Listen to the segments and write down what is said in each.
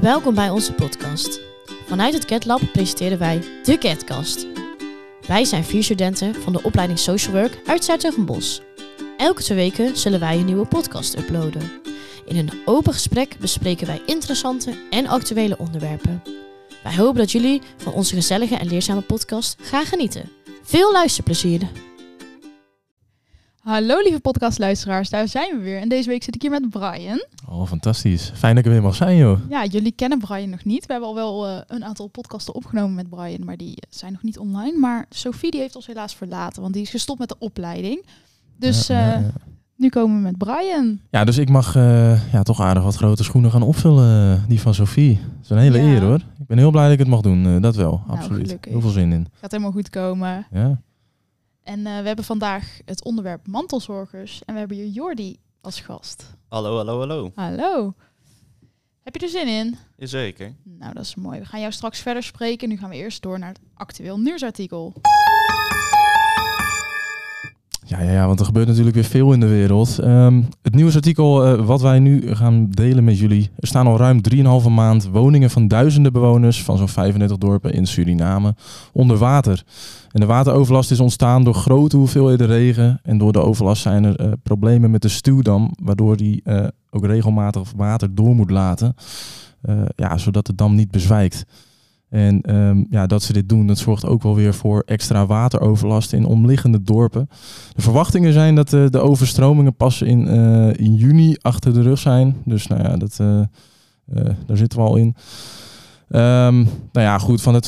Welkom bij onze podcast. Vanuit het CatLab presenteren wij de CatCast. Wij zijn vier studenten van de opleiding Social Work uit Zuid-Bos. Elke twee weken zullen wij een nieuwe podcast uploaden. In een open gesprek bespreken wij interessante en actuele onderwerpen. Wij hopen dat jullie van onze gezellige en leerzame podcast gaan genieten. Veel luisterplezier! Hallo lieve podcastluisteraars, daar zijn we weer. En deze week zit ik hier met Brian. Oh, fantastisch. Fijn dat ik er weer mag zijn, joh. Ja, jullie kennen Brian nog niet. We hebben al wel eh, een aantal podcasten opgenomen met Brian, maar die zijn nog niet online. Maar Sophie die heeft ons helaas verlaten, want die is gestopt met de opleiding. Dus Ja, ja, eh, nu komen we met Brian. Ja, dus ik mag eh, ja, toch aardig wat grote schoenen gaan opvullen, die van Sophie. Dat is een hele eer, hoor. Ik ben heel blij dat ik het mag doen, dat wel, Nou, absoluut. gelukkig. Heel veel zin in. Gaat helemaal goed komen. Ja. En eh, we hebben vandaag het onderwerp mantelzorgers. En we hebben hier Jordi als gast. Hallo, hallo, hallo. Hallo. Heb je er zin in? Jazeker. Nou, dat is mooi. We gaan jou straks verder spreken. Nu gaan we eerst door naar het actueel nieuwsartikel. Ja, ja, ja, want er gebeurt natuurlijk weer veel in de wereld. Ehm, het nieuwsartikel eh, wat wij nu gaan delen met jullie. Er staan al ruim 3,5 maand woningen van duizenden bewoners van zo'n 35 dorpen in Suriname onder water. En de wateroverlast is ontstaan door grote hoeveelheden regen. En door de overlast zijn er eh, problemen met de stuwdam, waardoor die eh, ook regelmatig water door moet laten. Ja, zodat de dam niet bezwijkt. En ehm, ja, dat ze dit doen, dat zorgt ook wel weer voor extra wateroverlast in omliggende dorpen. De verwachtingen zijn dat eh, de overstromingen pas in, eh, in juni achter de rug zijn. Dus nou ja, dat, eh, daar zitten we al in. Ehm, nou ja, goed, van de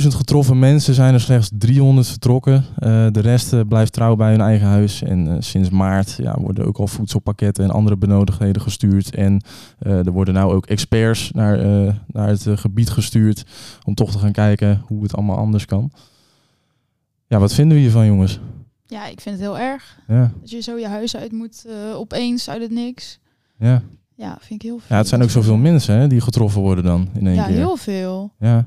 12.000 getroffen mensen zijn er slechts 300 vertrokken. Eh, de rest eh, blijft trouw bij hun eigen huis. En eh, sinds maart ja, worden ook al voedselpakketten en andere benodigdheden gestuurd. En er worden nou ook experts naar, naar het gebied gestuurd om toch te gaan kijken hoe het allemaal anders kan. Ja, wat vinden we hiervan, jongens? Ja, ik vind het heel erg. Ja, Dat je zo je huis uit moet opeens uit het niks. ja. Ja, vind ik heel veel. ja het zijn ook zoveel mensen hè, die getroffen worden dan in één Ja, keer. heel veel. Ja, Dan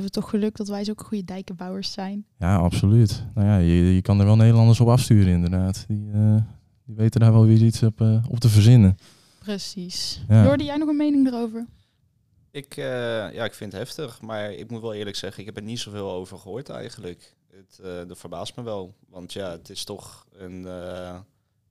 hebben we toch geluk dat wij zulke goede dijkenbouwers zijn. ja, absoluut. Nou ja, je, je kan er wel Nederlanders op afsturen inderdaad. Die, eh, die weten daar wel weer iets op, eh, op te verzinnen. Precies. Ja. Jordi, jij nog een mening erover? Ik, eh, ja, ik vind het heftig, maar ik moet wel eerlijk zeggen, ik heb er niet zoveel over gehoord eigenlijk. Het, eh, dat verbaast me wel, want ja, het is toch een eh,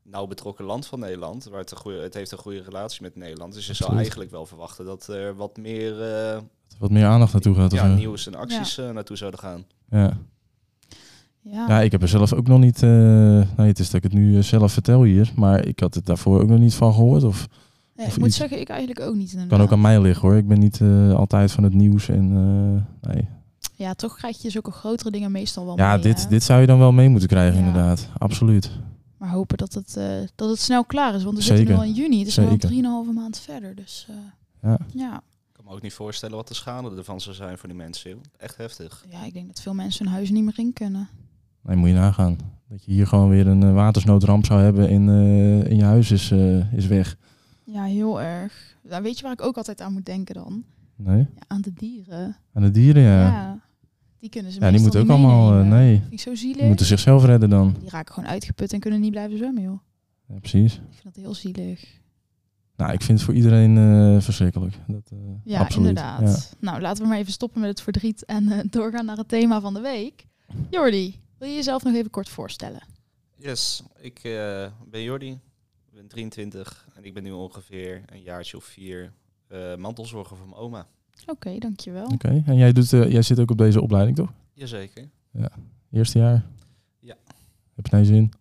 nauw betrokken land van Nederland. Waar het, een goede, het heeft een goede relatie met Nederland. Dus je zou eigenlijk wel verwachten dat er wat meer eh, Wat meer aandacht naartoe gaat. ja, zo. nieuws en acties eh, naartoe zouden gaan. Ja. Ja. ja, ik heb er zelf ook nog niet... eh nee, het is dat ik het nu eh, zelf vertel hier. Maar ik had het daarvoor ook nog niet van gehoord. Of Nee, of ik moet iets. zeggen, ik eigenlijk ook niet. kan ook aan mij liggen hoor. Ik ben niet eh, altijd van het nieuws. En, eh, nee. Ja, toch krijg je zulke grotere dingen meestal wel Ja, mee, dit, hè? dit zou je dan wel mee moeten krijgen Ja. inderdaad. Absoluut. Maar hopen dat het, eh, dat het snel klaar is. Want we Zeker. zitten nu al in juni. Het is nu al Zeker. 3,5 maand verder. Dus eh, Ja. ja. Ik kan me ook niet voorstellen wat de schade ervan zou zijn voor die mensen. Echt heftig. ja, ik denk dat veel mensen hun huis niet meer in kunnen. Nee, moet je nagaan. Dat je hier gewoon weer een eh, watersnoodramp zou hebben in, eh, in je huis is, eh, is weg. Ja, heel erg. Nou, weet je waar ik ook altijd aan moet denken dan? Nee? Ja, aan de dieren. Aan de dieren, ja. Ja. Ja, Die kunnen ze die meestal moeten ook niet allemaal... eh, nee, Vind ik zo zielig. die moeten zichzelf redden dan. Die raken gewoon uitgeput en kunnen niet blijven zwemmen, joh. Ja, precies. Ik vind dat heel zielig. Nou, ik vind het voor iedereen eh, verschrikkelijk. Dat, eh, Ja, absoluut. inderdaad. Nou, laten we maar even stoppen met het verdriet en eh, doorgaan naar het thema van de week. Jordi, wil je jezelf nog even kort voorstellen? Yes, ik eh, ben Jordi, ik ben 23 en ik ben nu ongeveer een jaartje of vier eh, mantelzorger voor mijn oma. Oké, dankjewel. Ja. Oké, en jij, doet, eh, jij zit ook op deze opleiding, toch? Jazeker. Eerste jaar? Ja. Heb je je zin?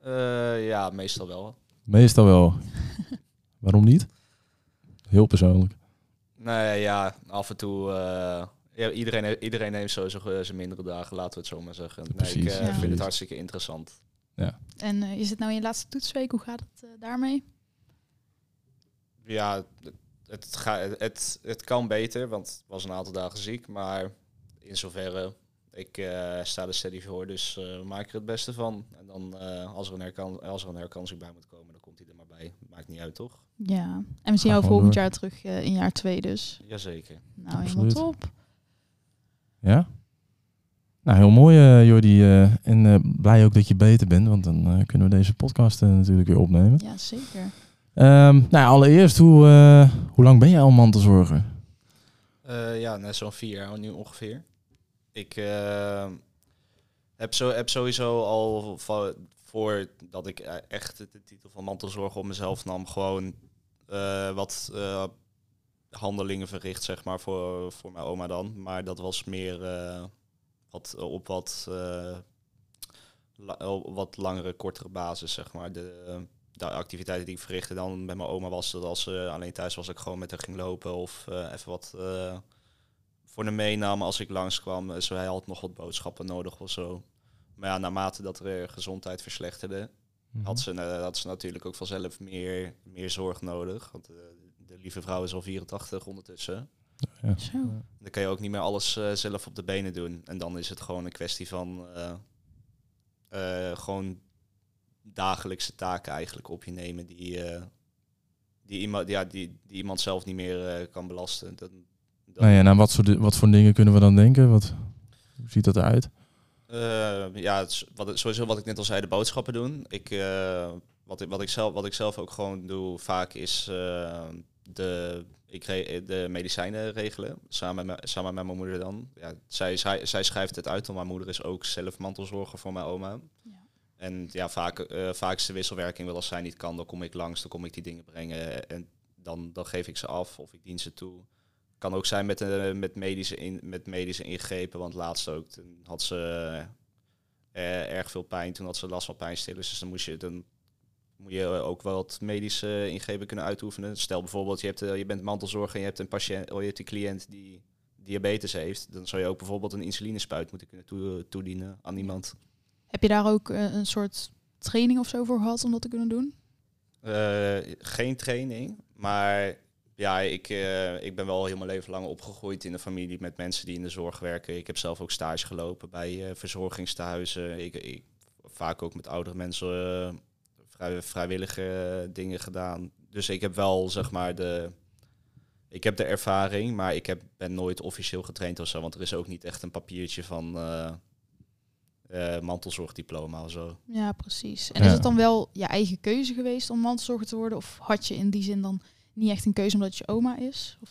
Eh, ja, meestal wel. Meestal wel. Waarom niet? Heel persoonlijk. Nee, ja, af en toe. eh, ja, iedereen, iedereen heeft zo zijn, zijn mindere dagen, laten we het zo maar zeggen. Nee, ik Precies, eh, ja. vind het hartstikke interessant. En eh, je zit nou in je laatste toetsweek. Hoe gaat het eh, daarmee? Ja, het, het, ga, het, het kan beter, want ik was een aantal dagen ziek. Maar in zoverre, ik eh, sta er steady voor, dus eh, we maken er het beste van. En dan, eh, als, er een herkan, als er een herkansing bij moet komen, dan komt hij er maar bij. Maakt niet uit, toch? Ja. En we zien jou volgend door. jaar terug eh, in jaar twee dus. Jazeker. Nou, helemaal top. Ja? Nou, heel mooi, eh Jordi. eh, en eh, blij ook dat je beter bent, want dan eh, kunnen we deze podcast eh, natuurlijk weer opnemen. Ja, zeker. Ehm, nou allereerst, hoe, eh, hoe lang ben jij al mantelzorger? Eh, ja, net zo'n vier jaar nu ongeveer. Ik eh, heb, zo, heb sowieso al voordat ik eh, echt de titel van mantelzorger op mezelf nam, gewoon wat handelingen verricht, zeg maar, voor, voor mijn oma dan. Maar dat was meer wat, op wat, wat langere, kortere basis, zeg maar. De, de activiteiten die ik verrichtte dan met mijn oma was dat als ze alleen thuis was, ik gewoon met haar ging lopen of eh, even wat eh, voor haar meenam als ik langskwam. Eh, Zo hij had nog wat boodschappen nodig of zo. Maar ja, naarmate dat er gezondheid verslechterde, Mhm. had, ze, eh, had ze natuurlijk ook vanzelf meer, meer zorg nodig. Want eh, de lieve vrouw is al 84 ondertussen. Ja. Zo. Dan kan je ook niet meer alles eh, zelf op de benen doen. En dan is het gewoon een kwestie van eh, eh, gewoon dagelijkse taken eigenlijk op je nemen die, eh, die, iemand, ja, die, die iemand zelf niet meer eh, kan belasten. Dan, dan, Nou ja, nou, wat, voor, wat voor dingen kunnen we dan denken? Wat, hoe ziet dat eruit? Eh, ja, het is wat, sowieso wat ik net al zei, de boodschappen doen. Ik, eh, wat, ik, wat, ik zelf, wat ik zelf ook gewoon doe vaak is de, ik re- de medicijnen regelen. Samen met, samen met mijn moeder dan. Ja, zij, zij, zij schrijft het uit, want mijn moeder is ook zelf mantelzorger voor mijn oma. Ja. En ja, vaak, eh, vaak is de wisselwerking wel als zij niet kan, dan kom ik langs, dan kom ik die dingen brengen. En dan, dan geef ik ze af of ik dien ze toe. Kan ook zijn met, eh, met, medische, in, met medische ingrepen, want laatst ook had ze eh, erg veel pijn. Toen had ze last van pijnstillers, dus dan moest je dan moet je ook wel wat medische ingrepen kunnen uitoefenen. Stel bijvoorbeeld, je, hebt, je bent mantelzorger en je hebt een patiënt, oh, je hebt een cliënt die diabetes heeft. Dan zou je ook bijvoorbeeld een insulinespuit moeten kunnen toe- toedienen aan iemand. Heb je daar ook eh, een soort training of zo voor gehad om dat te kunnen doen? Eh, geen training, maar ja, ik, eh, ik ben wel heel mijn leven lang opgegroeid in een familie met mensen die in de zorg werken. Ik heb zelf ook stage gelopen bij eh, verzorgingstehuizen. Ik, ik, vaak ook met oudere mensen vrij, vrijwillige dingen gedaan. Dus ik heb wel, zeg maar, de... Ik heb de ervaring, maar ik heb, ben nooit officieel getraind of zo. Want er is ook niet echt een papiertje van eh, eh, mantelzorgdiploma of zo. Ja, precies. En Ja. is het dan wel je eigen keuze geweest om mantelzorger te worden? Of had je in die zin dan niet echt een keuze omdat je oma is? Of...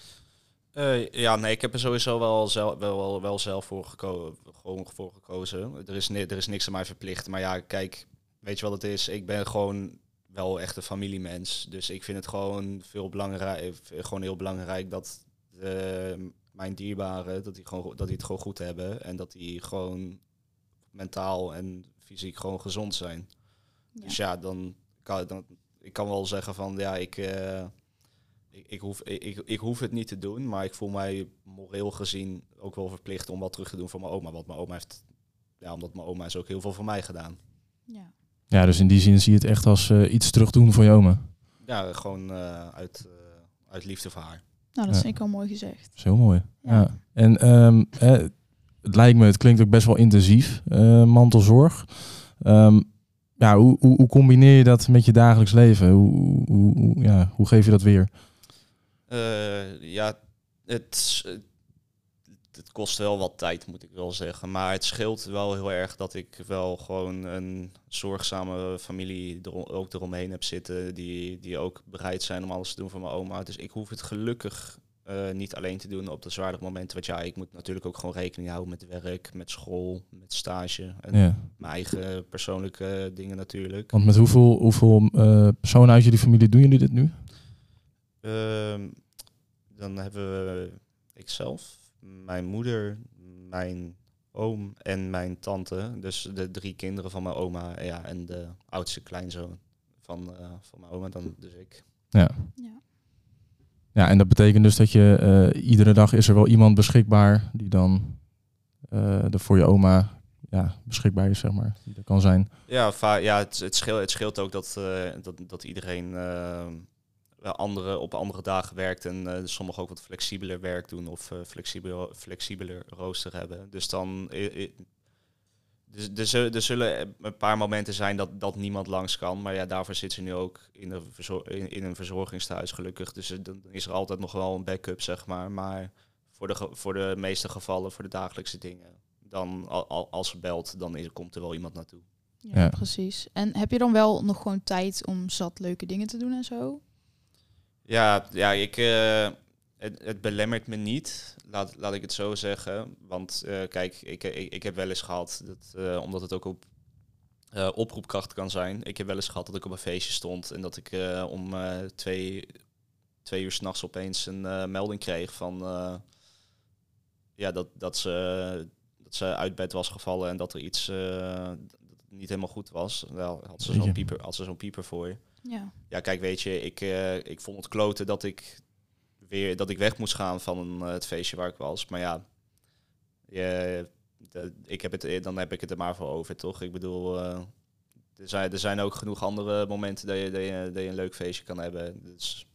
Eh, ja, nee, ik heb er sowieso wel, zelf, wel, wel, wel zelf voor, geko gewoon voor gekozen. Er is, er is niks aan mij verplicht. Maar ja, kijk, weet je wat het is? Ik ben gewoon wel echt een familiemens. Dus ik vind het gewoon veel belangrijk, gewoon heel belangrijk dat eh, mijn dierbaren, dat die, gewoon, dat die het gewoon goed hebben. En dat die gewoon mentaal en fysiek gewoon gezond zijn. Ja. Dus ja, dan kan, dan, ik kan wel zeggen van ja, ik, eh, ik, ik, hoef, ik, ik, ik hoef het niet te doen, maar ik voel mij moreel gezien ook wel verplicht om wat terug te doen voor mijn oma. Want mijn oma heeft, ja, omdat mijn oma is ook heel veel voor mij gedaan. Ja. Ja, dus in die zin zie je het echt als eh, iets terugdoen voor je oma. Ja, gewoon eh, uit, eh, uit liefde voor haar. Nou, dat is Ja. zeker wel mooi gezegd. Dat is heel mooi. Ja. Ja. En ehm, eh, het lijkt me, het klinkt ook best wel intensief, eh, mantelzorg. Ehm, ja, hoe, hoe, hoe combineer je dat met je dagelijks leven? Hoe, hoe, ja, hoe geef je dat weer? Eh, ja, het, het kost wel wat tijd, moet ik wel zeggen. Maar het scheelt wel heel erg dat ik wel gewoon een zorgzame familie er, ook eromheen heb zitten. Die, die ook bereid zijn om alles te doen voor mijn oma. Dus ik hoef het gelukkig eh, niet alleen te doen op de zwaardere momenten. Want ja, ik moet natuurlijk ook gewoon rekening houden met werk, met school, met stage. En Ja. mijn eigen persoonlijke dingen natuurlijk. Want met hoeveel, hoeveel eh, personen uit jullie familie doen jullie dit nu? Ehm, dan hebben we ikzelf, mijn moeder, mijn oom en mijn tante. Dus de drie kinderen van mijn oma ja, en de oudste kleinzoon van, eh, van mijn oma, dan dus ik. Ja. Ja, en dat betekent dus dat je eh, iedere dag is er wel iemand beschikbaar die dan er voor je oma ja, beschikbaar is, zeg maar. Die er kan zijn. Ja, ja het, het, scheelt, het scheelt ook dat, eh, dat, dat iedereen andere, op andere dagen werkt en sommigen ook wat flexibeler werk doen of flexibel, flexibeler rooster hebben. Dus dan. Dus er, zullen, er zullen een paar momenten zijn dat, dat niemand langs kan. Maar ja, daarvoor zit ze nu ook in een, verzor- in, in een verzorgingstehuis gelukkig. Dus er- dan is er altijd nog wel een backup, zeg maar. Maar voor de, voor de meeste gevallen, voor de dagelijkse dingen, dan al, al- als ze belt, dan is, komt er wel iemand naartoe. Ja, Ja. precies. En heb je dan wel nog gewoon tijd om zat leuke dingen te doen en zo? Ja, ja ik, eh, het, het belemmert me niet, laat, laat ik het zo zeggen. Want eh, kijk, ik, ik, ik heb wel eens gehad, dat, eh, omdat het ook op eh, oproepkracht kan zijn. Ik heb wel eens gehad dat ik op een feestje stond en dat ik eh, om eh, twee, twee uur s'nachts opeens een eh, melding kreeg van eh, ja, dat, dat, ze, dat ze uit bed was gevallen en dat er iets eh, dat niet helemaal goed was. Wel, had ze zo'n pieper, had ze zo'n pieper voor je. Ja. Ja, kijk, weet je, ik, eh, ik vond het kloten dat ik weer dat ik weg moest gaan van eh, het feestje waar ik was. Maar ja, je, de- ik heb het, dan heb ik het er maar voor over, toch? Ik bedoel, eh, er, zijn, er zijn ook genoeg andere momenten dat je, dat, je, dat je een leuk feestje kan hebben. Dus,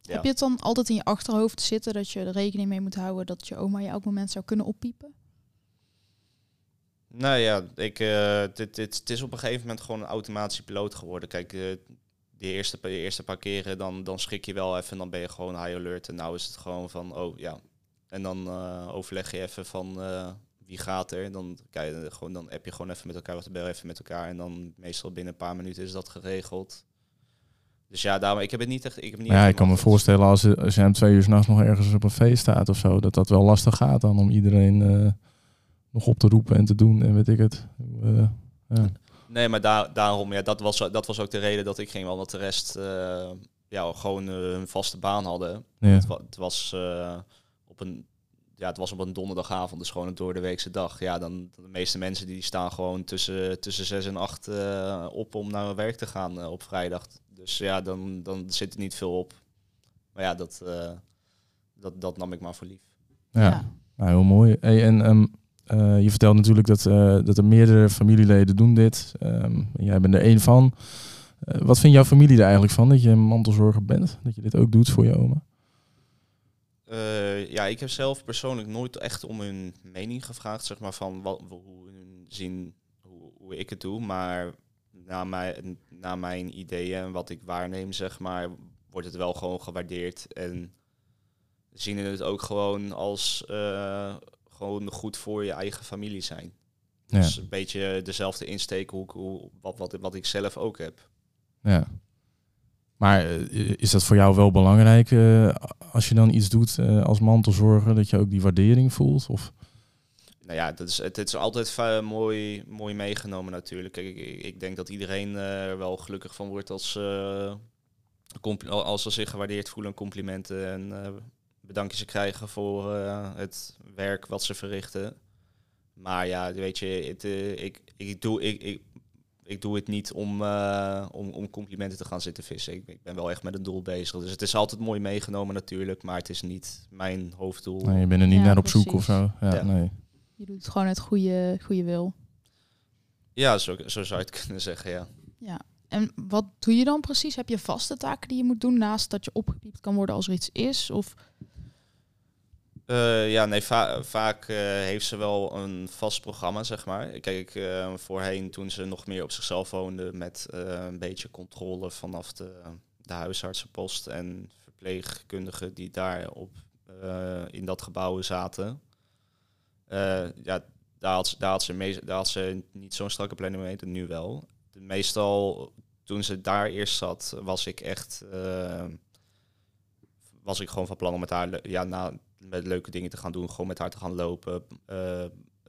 ja. Heb je het dan altijd in je achterhoofd zitten dat je er rekening mee moet houden dat je oma je elk moment zou kunnen oppiepen? Nou ja, ik, eh, dit, dit, het is op een gegeven moment gewoon een automatische piloot geworden. Kijk, eh, de eerste, de eerste paar keren dan, dan schrik je wel even en dan ben je gewoon high alert. En nou is het gewoon van, oh ja. En dan eh, overleg je even van eh, wie gaat er. Dan, kijk, je gewoon, dan heb je gewoon even met elkaar wat te bellen, even met elkaar. En dan meestal binnen een paar minuten is dat geregeld. Dus ja, daarom, ik heb het niet echt... Ik, heb niet ja, ik kan me voorstellen als, als je om twee uur s'nachts nog ergens op een feest staat of zo, dat dat wel lastig gaat dan om iedereen eh, nog op te roepen en te doen en weet ik het. Ja. Nee, maar daar, daarom, ja, dat was, dat was ook de reden dat ik ging, omdat de rest eh, ja, gewoon eh, een vaste baan hadden. Ja. Het, wa- het was eh, op een ja, het was op een donderdagavond, dus gewoon een door de weekse dag. Ja, dan de meeste mensen die staan gewoon tussen, tussen zes en acht eh, op om naar werk te gaan op vrijdag. Dus ja, dan, dan zit er niet veel op. Maar ja, dat, eh, dat, dat nam ik maar voor lief. Ja, Nou, heel mooi. Hey, en ehm, eh, je vertelt natuurlijk dat, eh, dat er meerdere familieleden doen dit. Ehm, jij bent er één van. Eh, wat vindt jouw familie er eigenlijk van dat je mantelzorger bent? Dat je dit ook doet voor je oma? Eh, ja, ik heb zelf persoonlijk nooit echt om hun mening gevraagd, zeg maar, van wat, hoe zien hoe, hoe ik het doe. Maar na mijn, na mijn ideeën en wat ik waarneem, zeg maar, wordt het wel gewoon gewaardeerd. En zien het ook gewoon als eh, gewoon goed voor je eigen familie zijn. Ja. Dus een beetje dezelfde insteek hoe, hoe, wat, wat, wat ik zelf ook heb. Ja. Maar eh, is dat voor jou wel belangrijk eh, als je dan iets doet eh, als mantelzorger, dat je ook die waardering voelt? Of, Nou ja, dat is, het, het is altijd mooi, mooi meegenomen natuurlijk. Kijk, ik, ik denk dat iedereen er wel gelukkig van wordt als, als ze zich gewaardeerd voelen, complimenten en bedankjes krijgen voor eh, het werk wat ze verrichten. Maar ja, weet je, het, eh, ik, ik, doe, ik, ik, ik doe het niet om, eh, om, om complimenten te gaan zitten vissen. Ik, ik ben wel echt met een doel bezig. Dus het is altijd mooi meegenomen natuurlijk, maar het is niet mijn hoofddoel. nee, je bent er niet Ja, naar op zoek of zo? Ja, Ja. Nee. Je doet het gewoon uit goede, goede wil. Ja, zo, zo zou je het kunnen zeggen, ja. Ja. En wat doe je dan precies? Heb je vaste taken die je moet doen naast dat je opgepiept kan worden als er iets is? Of Eh, ja, nee, va- vaak eh, heeft ze wel een vast programma, zeg maar. Kijk, eh, voorheen toen ze nog meer op zichzelf woonde met een beetje controle vanaf de, de huisartsenpost en verpleegkundigen die daar op, in dat gebouw zaten. Ja, daar had, ze, daar, had ze ze niet zo'n strakke planning mee, nu wel. Meestal, toen ze daar eerst zat, was ik echt... was ik gewoon van plan om met haar ja, na, met leuke dingen te gaan doen. Gewoon met haar te gaan lopen. eh,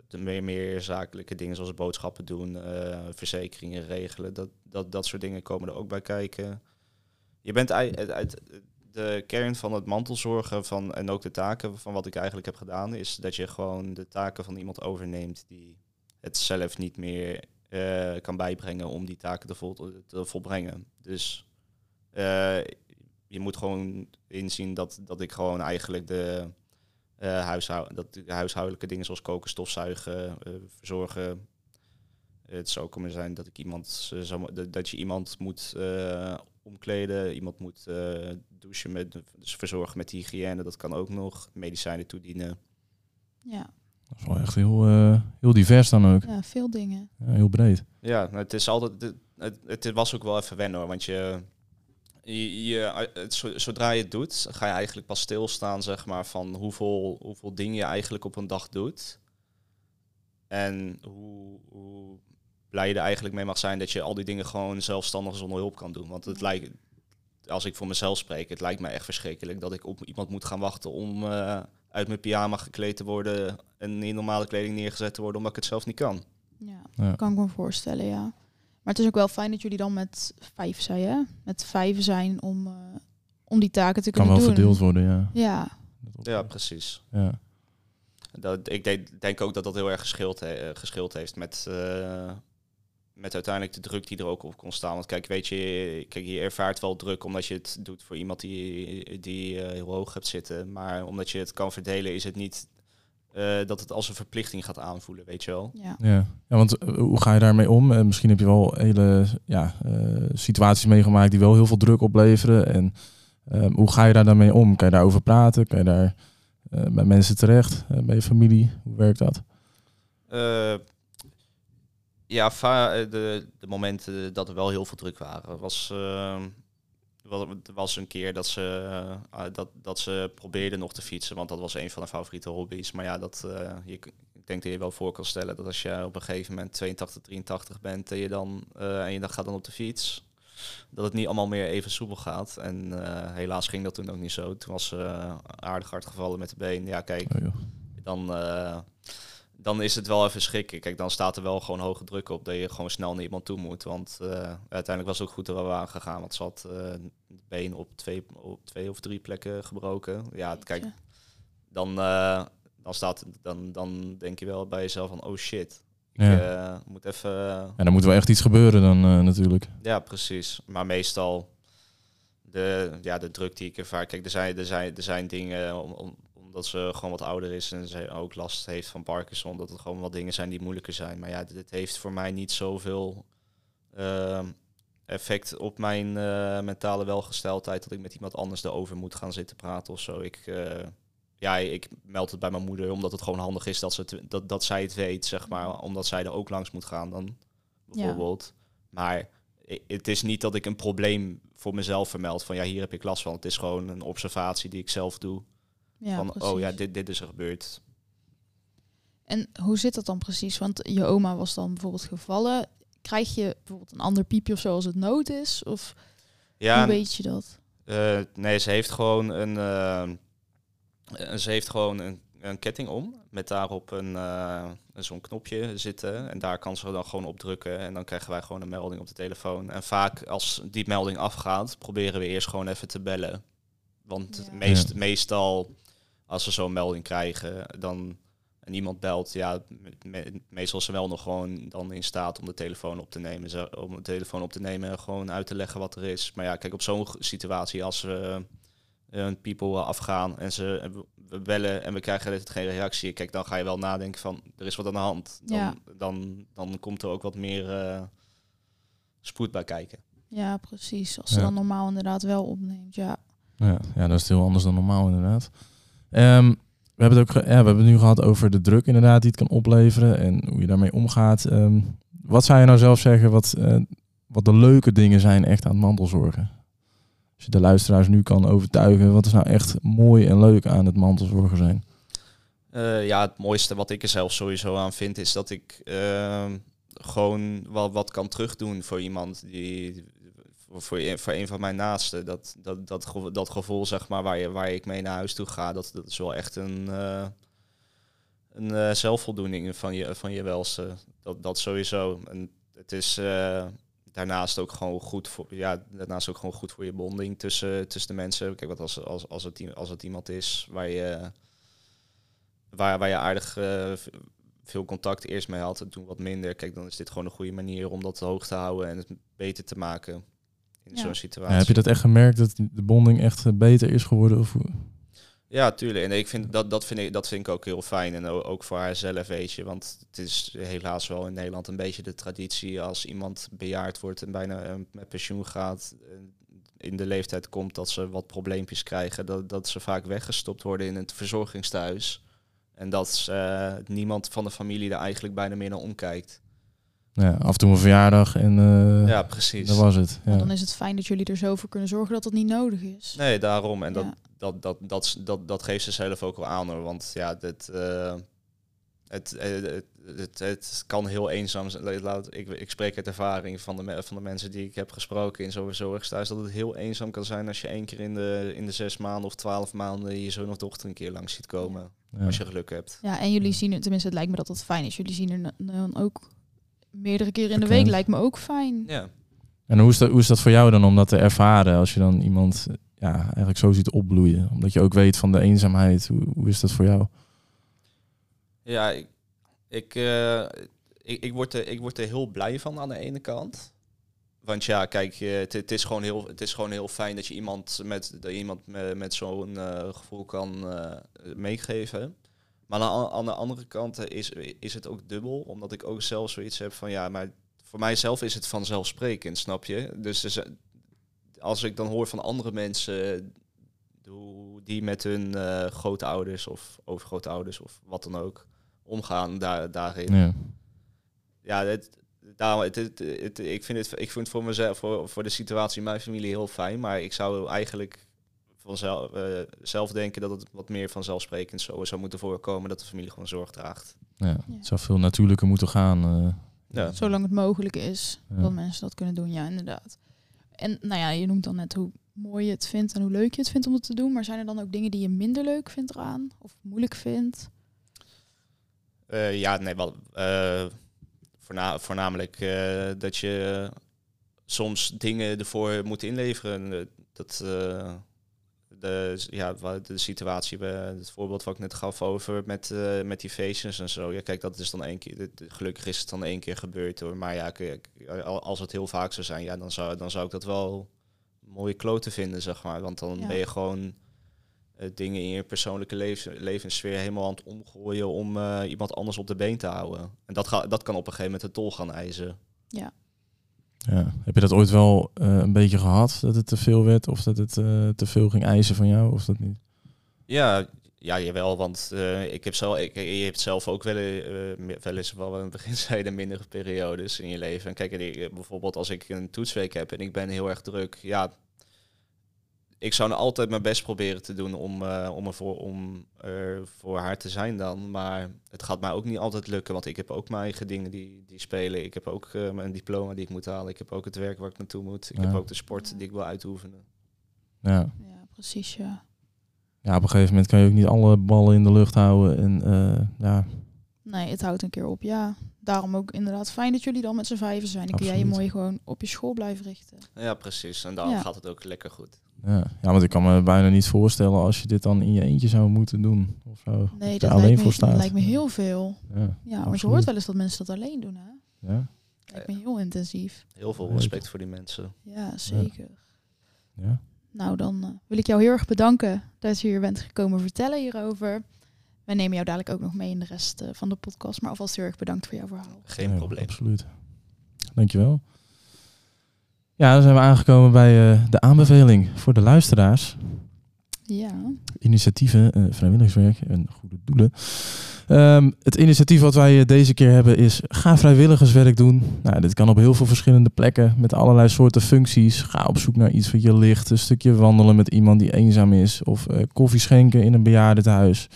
de meer, meer zakelijke dingen zoals boodschappen doen, eh, verzekeringen regelen. Dat, dat, dat soort dingen komen er ook bij kijken. Je bent uit, de kern van het mantelzorgen van, en ook de taken van wat ik eigenlijk heb gedaan, is dat je gewoon de taken van iemand overneemt die het zelf niet meer eh, kan bijbrengen om die taken te, vol, te volbrengen. Dus je moet gewoon inzien dat, dat ik gewoon eigenlijk de, eh huishou dat de huishoudelijke dingen zoals koken, stofzuigen, eh, verzorgen. Het zou kunnen zijn dat ik iemand eh, zou, dat- dat je iemand moet eh, omkleden, iemand moet eh, douchen met dus verzorgen met hygiëne, dat kan ook nog. Medicijnen toedienen. ja, Dat is wel echt heel, eh, heel divers dan ook. ja, veel dingen. Ja, heel breed. Ja, nou, het is altijd. Het, het, het was ook wel even wennen hoor. Want je, je, je- het, zo- zodra je het doet, ga je eigenlijk pas stilstaan, zeg maar, van hoeveel, hoeveel dingen je eigenlijk op een dag doet. En hoe, hoe blij je er eigenlijk mee mag zijn dat je al die dingen gewoon zelfstandig zonder hulp kan doen. Want het lijkt. als ik voor mezelf spreek, het lijkt mij echt verschrikkelijk dat ik op iemand moet gaan wachten om eh, uit mijn pyjama gekleed te worden en in normale kleding neergezet te worden, omdat ik het zelf niet kan. Ja, Ja. kan ik me voorstellen, ja. Maar het is ook wel fijn dat jullie dan met vijf zijn, hè? Met vijf zijn om, eh, om die taken te Kan kunnen wel doen. verdeeld worden, ja. Ja, Ja, precies. ja. Dat, ik denk, denk ook dat dat heel erg geschild, he- eh, geschild heeft met, eh, met uiteindelijk de druk die er ook op kon staan. Want kijk, weet je, kijk, je ervaart wel druk omdat je het doet voor iemand die, die eh, heel hoog hebt zitten. Maar omdat je het kan verdelen, is het niet eh, dat het als een verplichting gaat aanvoelen, weet je wel. ja. Ja, ja want eh, hoe ga je daarmee om? Eh, misschien heb je wel hele ja, eh, situaties meegemaakt die wel heel veel druk opleveren. En eh, hoe ga je daar dan mee om? Kan je daarover praten? Kan je daar eh, bij mensen terecht? Bij je familie? Hoe werkt dat? Eh, ja, de, de momenten dat er wel heel veel druk waren, was, eh, was, er was een keer dat ze, eh, ah, dat, dat ze probeerden nog te fietsen, want dat was een van haar favoriete hobby's. Maar ja, dat, eh, je, ik denk dat je wel voor kan stellen dat als je op een gegeven moment 82, 83 bent en je dan, eh, en je dan gaat dan op de fiets, dat het niet allemaal meer even soepel gaat. En helaas ging dat toen ook niet zo. Toen was ze aardig hard gevallen met de been. Ja, kijk, Oh, dan, dan is het wel even schrikken. Kijk, dan staat er wel gewoon hoge druk op dat je gewoon snel naar iemand toe moet. Want eh, uiteindelijk was het ook goed dat we waren gegaan. Want ze had het been op twee, op twee of drie plekken gebroken. Ja, het- kijk, dan, eh, dan, staat, dan, dan denk je wel bij jezelf van, oh shit. Ik Ja. moet even... En dan moet wel echt iets gebeuren dan eh, natuurlijk. Ja, precies. Maar meestal de, ja, de druk die ik ervaar. Kijk, er zijn, er zijn, er zijn dingen om, om- omdat ze gewoon wat ouder is en ze ook last heeft van Parkinson. Dat het gewoon wat dingen zijn die moeilijker zijn. Maar ja, dit heeft voor mij niet zoveel ehm, effect op mijn eh, mentale welgesteldheid. Dat ik met iemand anders erover moet gaan zitten praten of zo. Ik, eh, ja, ik meld het bij mijn moeder omdat het gewoon handig is dat, ze het, dat, dat zij het weet, zeg maar. Omdat zij er ook langs moet gaan dan, bijvoorbeeld. Maar het is niet dat ik een probleem voor mezelf vermeld van ja, hier heb ik last van. Het is gewoon een observatie die ik zelf doe. Ja van precies. oh ja, dit, dit is er gebeurd. En hoe zit dat dan precies? Want je oma was dan bijvoorbeeld gevallen. Krijg je bijvoorbeeld een ander piepje of zo als het nood is? Of Ja, hoe weet je dat? eh, nee, ze heeft gewoon een, eh, ze heeft gewoon een, een ketting om met daarop een, eh, zo'n knopje zitten en daar kan ze dan gewoon op drukken en dan krijgen wij gewoon een melding op de telefoon. En vaak als die melding afgaat, proberen we eerst gewoon even te bellen. Want Ja. meest, Ja. meestal als ze zo'n melding krijgen, dan en iemand belt, ja, me- me- meestal is ze wel nog gewoon dan in staat om de telefoon op te nemen, ze, om de telefoon op te nemen en gewoon uit te leggen wat er is. Maar ja, kijk, op zo'n situatie als we eh, een people afgaan en ze we bellen en we krijgen net geen reactie, kijk, dan ga je wel nadenken van er is wat aan de hand. Dan, Ja. dan, dan komt er ook wat meer eh, spoed bij kijken. Ja, precies. Als ze Ja. dan normaal inderdaad wel opneemt. Ja, Ja, ja, dat is heel anders dan normaal inderdaad. Ehm, we, hebben het ook ja, we hebben nu gehad over de druk inderdaad die het kan opleveren en hoe je daarmee omgaat. Ehm, wat zou je nou zelf zeggen wat, eh, wat de leuke dingen zijn echt aan mantelzorgen? Als je de luisteraars nu kan overtuigen, wat is nou echt mooi en leuk aan het mantelzorgen zijn? Eh, ja, het mooiste wat ik er zelf sowieso aan vind, is dat ik ehm, gewoon wel wat kan terugdoen voor iemand die. Voor, voor, een- van mijn naasten. Dat, dat, dat, gevo- dat gevoel, zeg maar, waar, je, waar ik mee naar huis toe ga, dat, dat is wel echt een, eh, een eh, zelfvoldoening van je, van je welste. Dat, dat sowieso. En het is eh, daarnaast ook gewoon goed voor, ja, daarnaast ook gewoon goed voor je bonding tussen, tussen de mensen. Kijk, wat als, als, als, het, als het iemand is waar je waar, waar je aardig veel contact eerst mee had en toen wat minder. Kijk, dan is dit gewoon een goede manier om dat hoog te houden en het beter te maken in Ja. zo'n Ja, situatie. heb je dat echt gemerkt dat de bonding echt eh, beter is geworden? Of, hoe? Ja, tuurlijk. En ik vind dat, dat, vind ik, dat vind ik ook heel fijn. En ook voor haarzelf, weet je. Want het is helaas wel in Nederland een beetje de traditie als iemand bejaard wordt en bijna eh, met pensioen gaat. eh, In de leeftijd komt dat ze wat probleempjes krijgen. Dat, dat ze vaak weggestopt worden in het verzorgingstehuis. En dat eh, niemand van de familie er eigenlijk bijna meer naar omkijkt. Ja, af en toe een verjaardag en eh, Ja, precies. dat was het. Maar Ja. dan is het fijn dat jullie er zo voor kunnen zorgen dat het niet nodig is. Nee, daarom. En dat, Ja. dat, dat, dat, dat, dat geeft ze zelf ook wel aan hoor. Want ja, dit, eh, het, eh, het, het, het kan heel eenzaam zijn. Laat, ik, ik spreek uit ervaring van de, van de mensen die ik heb gesproken in zo'n zorgsthuis. Dat het heel eenzaam kan zijn als je één keer in de, in de zes maanden of twaalf maanden je zoon of dochter een keer langs ziet komen. Ja. Als je geluk hebt. Ja, en jullie zien het, tenminste het lijkt me dat dat fijn is. Jullie zien er dan ook meerdere keren in de week, lijkt me ook fijn. Ja. En hoe is, dat, hoe is dat voor jou dan om dat te ervaren als je dan iemand ja, eigenlijk zo ziet opbloeien? Omdat je ook weet van de eenzaamheid. Hoe, hoe is dat voor jou? Ja, ik, ik, eh, ik, ik, word er, ik word er heel blij van aan de ene kant. Want ja, kijk, eh, het, het, is gewoon heel, het is gewoon heel fijn dat je iemand met, dat iemand met, met zo'n eh, gevoel kan eh, meegeven. Maar aan, aan de andere kant eh, is, is het ook dubbel, omdat ik ook zelf zoiets heb van ja, maar voor mijzelf is het vanzelfsprekend, snap je? Dus, als ik dan hoor van andere mensen die met hun eh grootouders of overgrootouders of wat dan ook omgaan daar, daarin. Ja. Ja, het, daarom, het, het, het- ik, vind het, ik vind het voor mezelf, voor, voor de situatie in mijn familie heel fijn. Maar ik zou eigenlijk vanzelf eh, zelf denken dat het wat meer vanzelfsprekend zo zou moeten voorkomen dat de familie gewoon zorg draagt. Ja. Ja. Het zou veel natuurlijker moeten gaan. eh. Ja. Zolang het mogelijk is Ja. dat mensen dat kunnen doen, ja, inderdaad. En nou ja, je noemt dan net hoe mooi je het vindt en hoe leuk je het vindt om het te doen. Maar zijn er dan ook dingen die je minder leuk vindt eraan? Of moeilijk vindt? Eh, ja, nee, wel. eh, voorna voornamelijk eh, dat je soms dingen ervoor moet inleveren. Dat eh, de, ja, de situatie, bij het voorbeeld wat ik net gaf over met, eh, met die feestjes en zo. Ja, kijk, dat is dan één keer. Gelukkig is het dan één keer gebeurd hoor. Maar ja, als het heel vaak zou zijn, ja, dan zou, dan zou ik dat wel mooie klote vinden, zeg maar. Want dan Ja. ben je gewoon eh, dingen in je persoonlijke levens, levenssfeer helemaal aan het omgooien om eh, iemand anders op de been te houden. En dat, ga, dat kan op een gegeven moment de tol gaan eisen. Ja. Heb je dat ooit wel eh, een beetje gehad? Dat het te veel werd? Of dat het eh, te veel ging eisen van jou? Of dat niet? Ja, ja jawel, want eh, ik heb zelf, ik, je hebt zelf ook wel, wel eens wel in het begin zeiden mindere periodes in je leven. En kijk, bijvoorbeeld als ik een toetsweek heb en ik ben heel erg druk, ja, ik zou nou altijd mijn best proberen te doen om, eh, om, ervoor, om er voor haar te zijn dan. Maar het gaat mij ook niet altijd lukken, want ik heb ook mijn eigen dingen die, die spelen. Ik heb ook eh, mijn diploma die ik moet halen. Ik heb ook het werk waar ik naartoe moet. Ik Ja. heb ook de sport die ik wil uitoefenen. Ja. Ja, precies, ja. ja, op een gegeven moment kan je ook niet alle ballen in de lucht houden. En eh, ja, Nee, het houdt een keer op, ja. Daarom ook inderdaad fijn dat jullie dan met z'n vijven zijn. Dan kun jij je mooi gewoon op je school blijven richten. Ja, precies. En daarom Ja. gaat het ook lekker goed. ja. ja, want ik kan me bijna niet voorstellen als je dit dan in je eentje zou moeten doen. Of zo. Nee, je dat alleen lijkt, voor me, staat. lijkt me heel veel. Ja, Ja, want je hoort wel eens dat mensen dat alleen doen, hè? ja, Lijkt me heel intensief. Heel veel respect voor die mensen. Ja, zeker. ja. Nou, dan eh, wil ik jou heel erg bedanken dat je hier bent gekomen vertellen hierover. Wij nemen jou dadelijk ook nog mee in de rest eh, van de podcast. Maar alvast heel erg bedankt voor jouw verhaal. Geen Ja, probleem. Absoluut. Dankjewel. Ja, dan zijn we aangekomen bij eh, de aanbeveling voor de luisteraars. Ja, initiatieven, eh, vrijwilligerswerk en goede doelen. Ehm, het initiatief wat wij deze keer hebben is ga vrijwilligerswerk doen. Nou, dit kan op heel veel verschillende plekken met allerlei soorten functies. Ga op zoek naar iets wat je ligt. Een stukje wandelen met iemand die eenzaam is. Of eh, koffie schenken in een bejaardentehuis.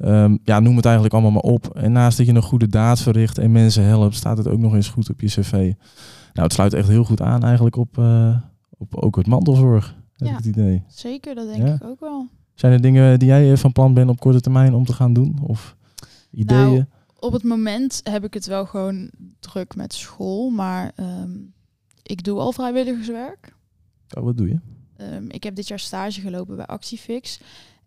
Ehm ja, noem het eigenlijk allemaal maar op. En naast dat je een goede daad verricht en mensen helpt, staat het ook nog eens goed op je cv. Nou, het sluit echt heel goed aan eigenlijk op, eh, op ook het mantelzorg, heb Ja. ik het idee. zeker. Dat denk Ja. ik ook wel. Zijn er dingen die jij eh, van plan bent op korte termijn om te gaan doen? Of ideeën? Nou, Op het moment heb ik het wel gewoon druk met school. Maar ehm, ik doe al vrijwilligerswerk. Oh, wat doe je? Ehm, ik heb dit jaar stage gelopen bij Actiefix.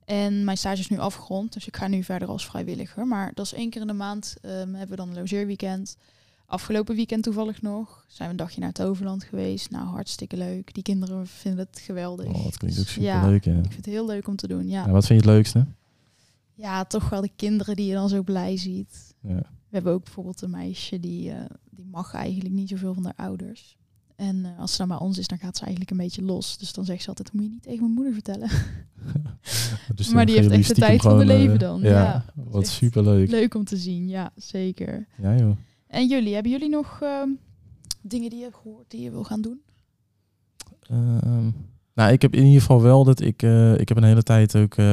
En mijn stage is nu afgerond, dus ik ga nu verder als vrijwilliger. Maar dat is één keer in de maand ehm, hebben we dan een logeerweekend. Afgelopen weekend toevallig nog zijn we een dagje naar het Overland geweest. Nou, hartstikke leuk. Die kinderen vinden het geweldig. Oh, dat klinkt ook super Ja. leuk. Ja. Ik vind het heel leuk om te doen, ja. Ja, wat vind je het leukste? Ja, toch wel de kinderen die je dan zo blij ziet. Ja. We hebben ook bijvoorbeeld een meisje die, eh, die mag eigenlijk niet zoveel van haar ouders. En eh, als ze dan bij ons is, dan gaat ze eigenlijk een beetje los. Dus dan zegt ze altijd, moet je niet tegen mijn moeder vertellen. Dus Maar die heeft echt de tijd van de gewoon, eh, leven dan. Ja, Ja, wat echt super leuk. Leuk om te zien, ja, zeker. Ja, joh. En jullie, hebben jullie nog ehm, dingen die je hebt gehoord die je wil gaan doen? Ehm, Nou, ik heb in ieder geval wel dat ik... eh, ik heb een hele tijd ook eh,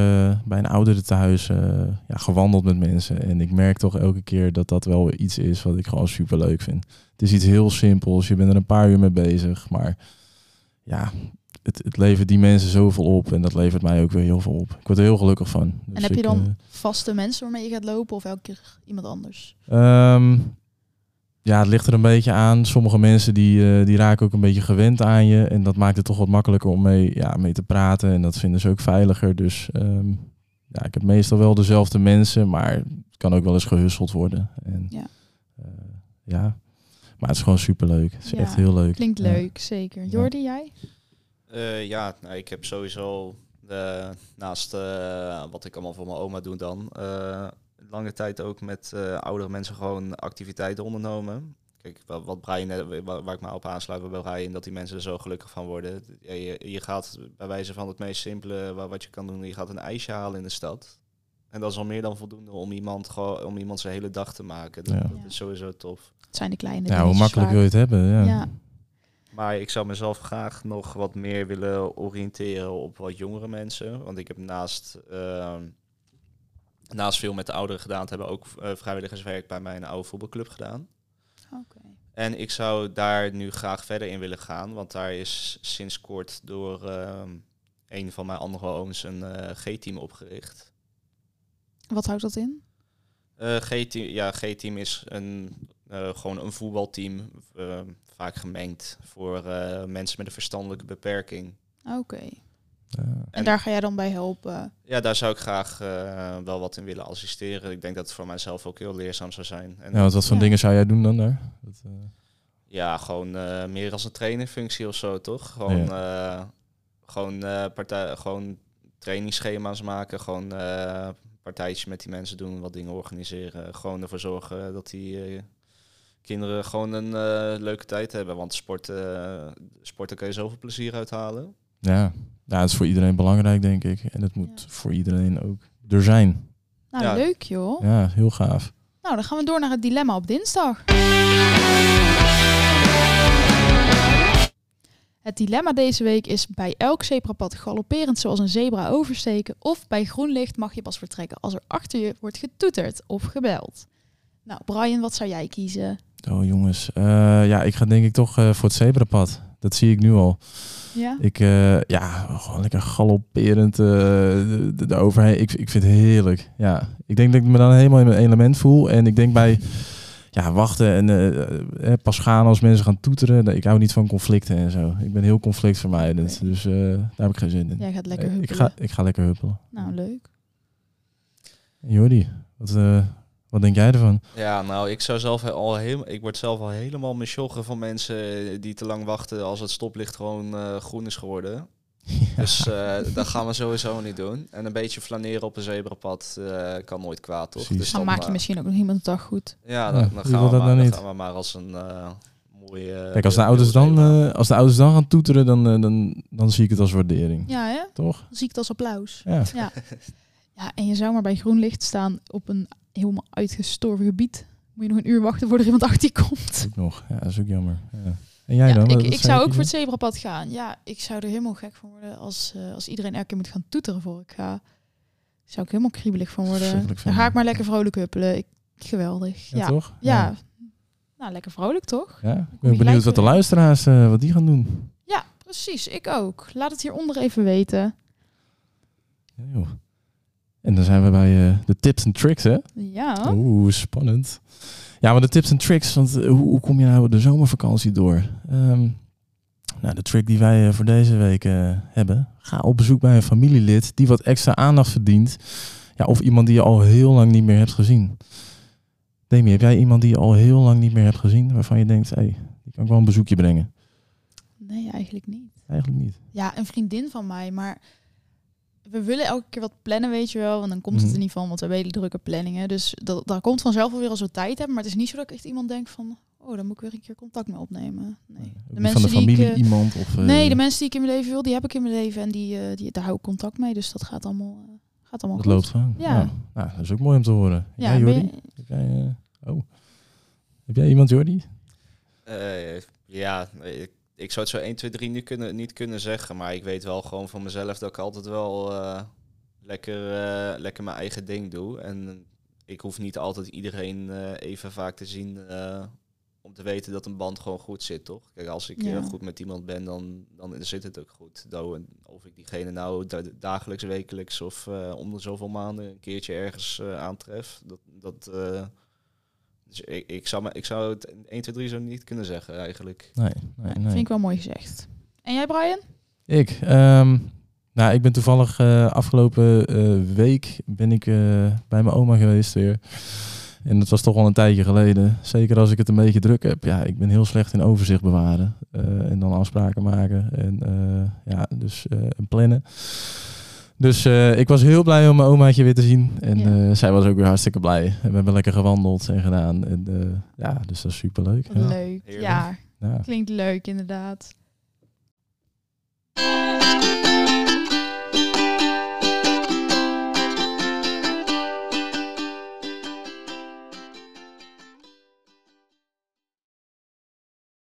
bij een oudere thuis eh, ja, gewandeld met mensen. En ik merk toch elke keer dat dat wel iets is wat ik gewoon super leuk vind. Het is iets heel simpels. Je bent er een paar uur mee bezig. Maar ja, het, het levert die mensen zoveel op. En dat levert mij ook weer heel veel op. Ik word er heel gelukkig van. Dus en heb je dan vaste mensen waarmee je gaat lopen of elke keer iemand anders? Ehm, ja, het ligt er een beetje aan. Sommige mensen die, eh, die raken ook een beetje gewend aan je. En dat maakt het toch wat makkelijker om mee, ja, mee te praten. En dat vinden ze ook veiliger. Dus ehm, ja, ik heb meestal wel dezelfde mensen. Maar het kan ook wel eens gehusseld worden. En, Ja. eh, ja. Maar het is gewoon superleuk. Het is Ja, echt heel leuk. Klinkt Ja. leuk, zeker. Jordi, jij? Eh, ja, nou, ik heb sowieso naast eh, wat ik allemaal voor mijn oma doe dan, eh, lange tijd ook met eh, oudere mensen gewoon activiteiten ondernomen. Kijk, wat, wat Brian, net- waar, ik me op aansluit bij Brian, dat die mensen er zo gelukkig van worden. Ja, je, je gaat bij wijze van het meest simpele wa- wat je kan doen, je gaat een ijsje halen in de stad. En dat is al meer dan voldoende om iemand, gewoon, om iemand zijn hele dag te maken. Dat, Ja. dat is sowieso tof. Het zijn de kleine Ja, hoe makkelijk vaak. wil je het hebben? Ja. Ja. Maar ik zou mezelf graag nog wat meer willen oriënteren op wat jongere mensen. Want ik heb naast, ehm, naast veel met de ouderen gedaan, te hebben ook eh, vrijwilligerswerk bij mijn oude voetbalclub gedaan. Oké. En ik zou daar nu graag verder in willen gaan, want daar is sinds kort door ehm, een van mijn andere ooms een eh, G-team opgericht. Wat houdt dat in? Eh, G-team, ja, G-team is een, gewoon een voetbalteam, eh, vaak gemengd voor mensen met een verstandelijke beperking. Oké. En, En- daar ga jij dan bij helpen? Ja, daar zou ik graag eh, wel wat in willen assisteren. Ik denk dat het voor mijzelf ook heel leerzaam zou zijn. En Ja, want wat voor Ja. dingen zou jij doen dan daar? Dat, eh, ja, gewoon eh, meer als een trainerfunctie of zo, toch? Gewoon, eh, gewoon, eh, partij, gewoon trainingsschema's maken. Gewoon eh partijtjes met die mensen doen, wat dingen organiseren. Gewoon ervoor zorgen dat die eh, kinderen gewoon een eh, leuke tijd hebben. Want sporten, eh, sporten kun je zoveel plezier uithalen. ja. Ja, het is voor iedereen belangrijk, denk ik. En het moet Ja. voor iedereen ook er zijn. Nou, Ja. leuk joh. Ja, heel gaaf. Nou, dan gaan we door naar het dilemma op dinsdag. Het dilemma deze week is bij elk zebrapad galopperend zoals een zebra oversteken of bij groen licht mag je pas vertrekken als er achter je wordt getoeterd of gebeld. Nou, Brian, wat zou jij kiezen? Oh jongens, Eh, ja, ik ga denk ik toch eh, voor het zebrapad. Dat zie ik nu al. Ja? Ik, eh, ja, gewoon lekker galopperend de, de, de overheen. Ik, ik vind het heerlijk. Ja, ik denk dat ik me dan helemaal in mijn element voel. En ik denk bij ja, wachten en pas gaan als mensen gaan toeteren. Ik hou niet van conflicten en zo. Ik ben heel conflictvermijdend. Dus daar heb ik geen zin in. Jij gaat lekker Eh, ik, huppelen. ga, ik ga lekker huppelen. Nou, leuk. En Jordi, wat, wat denk jij ervan? Ja, nou, ik zou zelf al helemaal, ik word zelf al helemaal mesjoggen van mensen die te lang wachten als het stoplicht gewoon eh, groen is geworden. Dus eh, dat gaan we sowieso niet doen. En een beetje flaneren op een zebrapad eh, kan nooit kwaad, toch? Precies. Dus Dan dan, maak je misschien ook nog iemand de dag goed. Ja, dan, Ja, dan gaan, we dat maar, dan niet? gaan we maar als een eh, mooie... Kijk, als de, ouders dan, eh, als de ouders dan gaan toeteren, dan, dan, dan zie ik het als waardering. Ja, hè? Toch? Dan zie ik het als applaus. Ja. Ja. ja, en je zou maar bij groen licht staan op een helemaal uitgestorven gebied. Moet je nog een uur wachten voordat er iemand achter je komt. Ook nog. Ja, dat is ook jammer. Ja. En jij Ja, dan? ik, ik zou ook voor het zebrapad gaan. Ja, ik zou er helemaal gek van worden als, eh, als iedereen elke keer moet gaan toeteren voor ik ga. Zou ik helemaal kriebelig van worden. Dan ga ik maar lekker vrolijk huppelen. Ik, geweldig. Ja, Ja, ja. toch? Nou, lekker vrolijk toch? Ja, ik ben benieuwd wat de luisteraars eh, wat die gaan doen. Ja, precies. Ik ook. Laat het hieronder even weten. Ja, joh. En dan zijn we bij eh, de tips en tricks, hè? Ja. Oeh, spannend. Ja, maar de tips en tricks, want eh, hoe, hoe kom je nou de zomervakantie door? Ehm, nou, de trick die wij eh, voor deze week hebben. Ga op bezoek bij een familielid die wat extra aandacht verdient. Ja, of iemand die je al heel lang niet meer hebt gezien. Demi, heb jij iemand die je al heel lang niet meer hebt gezien, waarvan je denkt, hé, hey, die kan ik wel een bezoekje brengen? Nee, eigenlijk niet. Eigenlijk niet. Ja, een vriendin van mij, maar we willen elke keer wat plannen, weet je wel. En dan komt het Mhm. er niet van, want we hebben hele drukke planningen. Dus dat, daar komt vanzelf wel weer als we tijd hebben. Maar het is niet zo dat ik echt iemand denk van, oh, dan moet ik weer een keer contact mee opnemen. Nee. De niet van de mensen die ik, familie eh, iemand? Of, eh, Nee, de mensen die ik in mijn leven wil, die heb ik in mijn leven. En die, eh, die, daar hou ik contact mee. Dus dat gaat allemaal, eh, gaat allemaal Dat goed. loopt gewoon. Ja. Nou, nou, dat is ook mooi om te horen. Ja, Jordi? je- Heb jij, eh, oh. Heb jij iemand, Jordi? Eh, ja, ik, ik zou het zo 1, 2, 3 nu kunnen, niet kunnen zeggen. Maar ik weet wel gewoon van mezelf dat ik altijd wel eh, lekker, eh, lekker mijn eigen ding doe. En ik hoef niet altijd iedereen eh, even vaak te zien om te weten dat een band gewoon goed zit, toch? Kijk, als ik Ja. eh, goed met iemand ben, dan, dan zit het ook goed. Of ik diegene nou da- dagelijks, wekelijks of om de zoveel maanden een keertje ergens aantref. Dat, dat, dus ik, ik, zou, me- ik zou het 1, 2, 3 zo niet kunnen zeggen eigenlijk. Nee, nee, Vind nee. ik wel mooi gezegd. En jij, Brian? Ik, ehm, nou, ik ben toevallig eh, afgelopen eh, week ben ik eh, bij mijn oma geweest weer. En dat was toch wel een tijdje geleden. Zeker als ik het een beetje druk heb. Ja, ik ben heel slecht in overzicht bewaren. eh, en dan afspraken maken. En eh, ja, dus eh, en plannen. Dus eh, ik was heel blij om mijn omaatje weer te zien. En Ja. eh, zij was ook weer hartstikke blij. En we hebben lekker gewandeld en gedaan. En, eh, ja, dus dat is superleuk. Ja. leuk. Heerlijk. Ja, Ja. klinkt leuk inderdaad.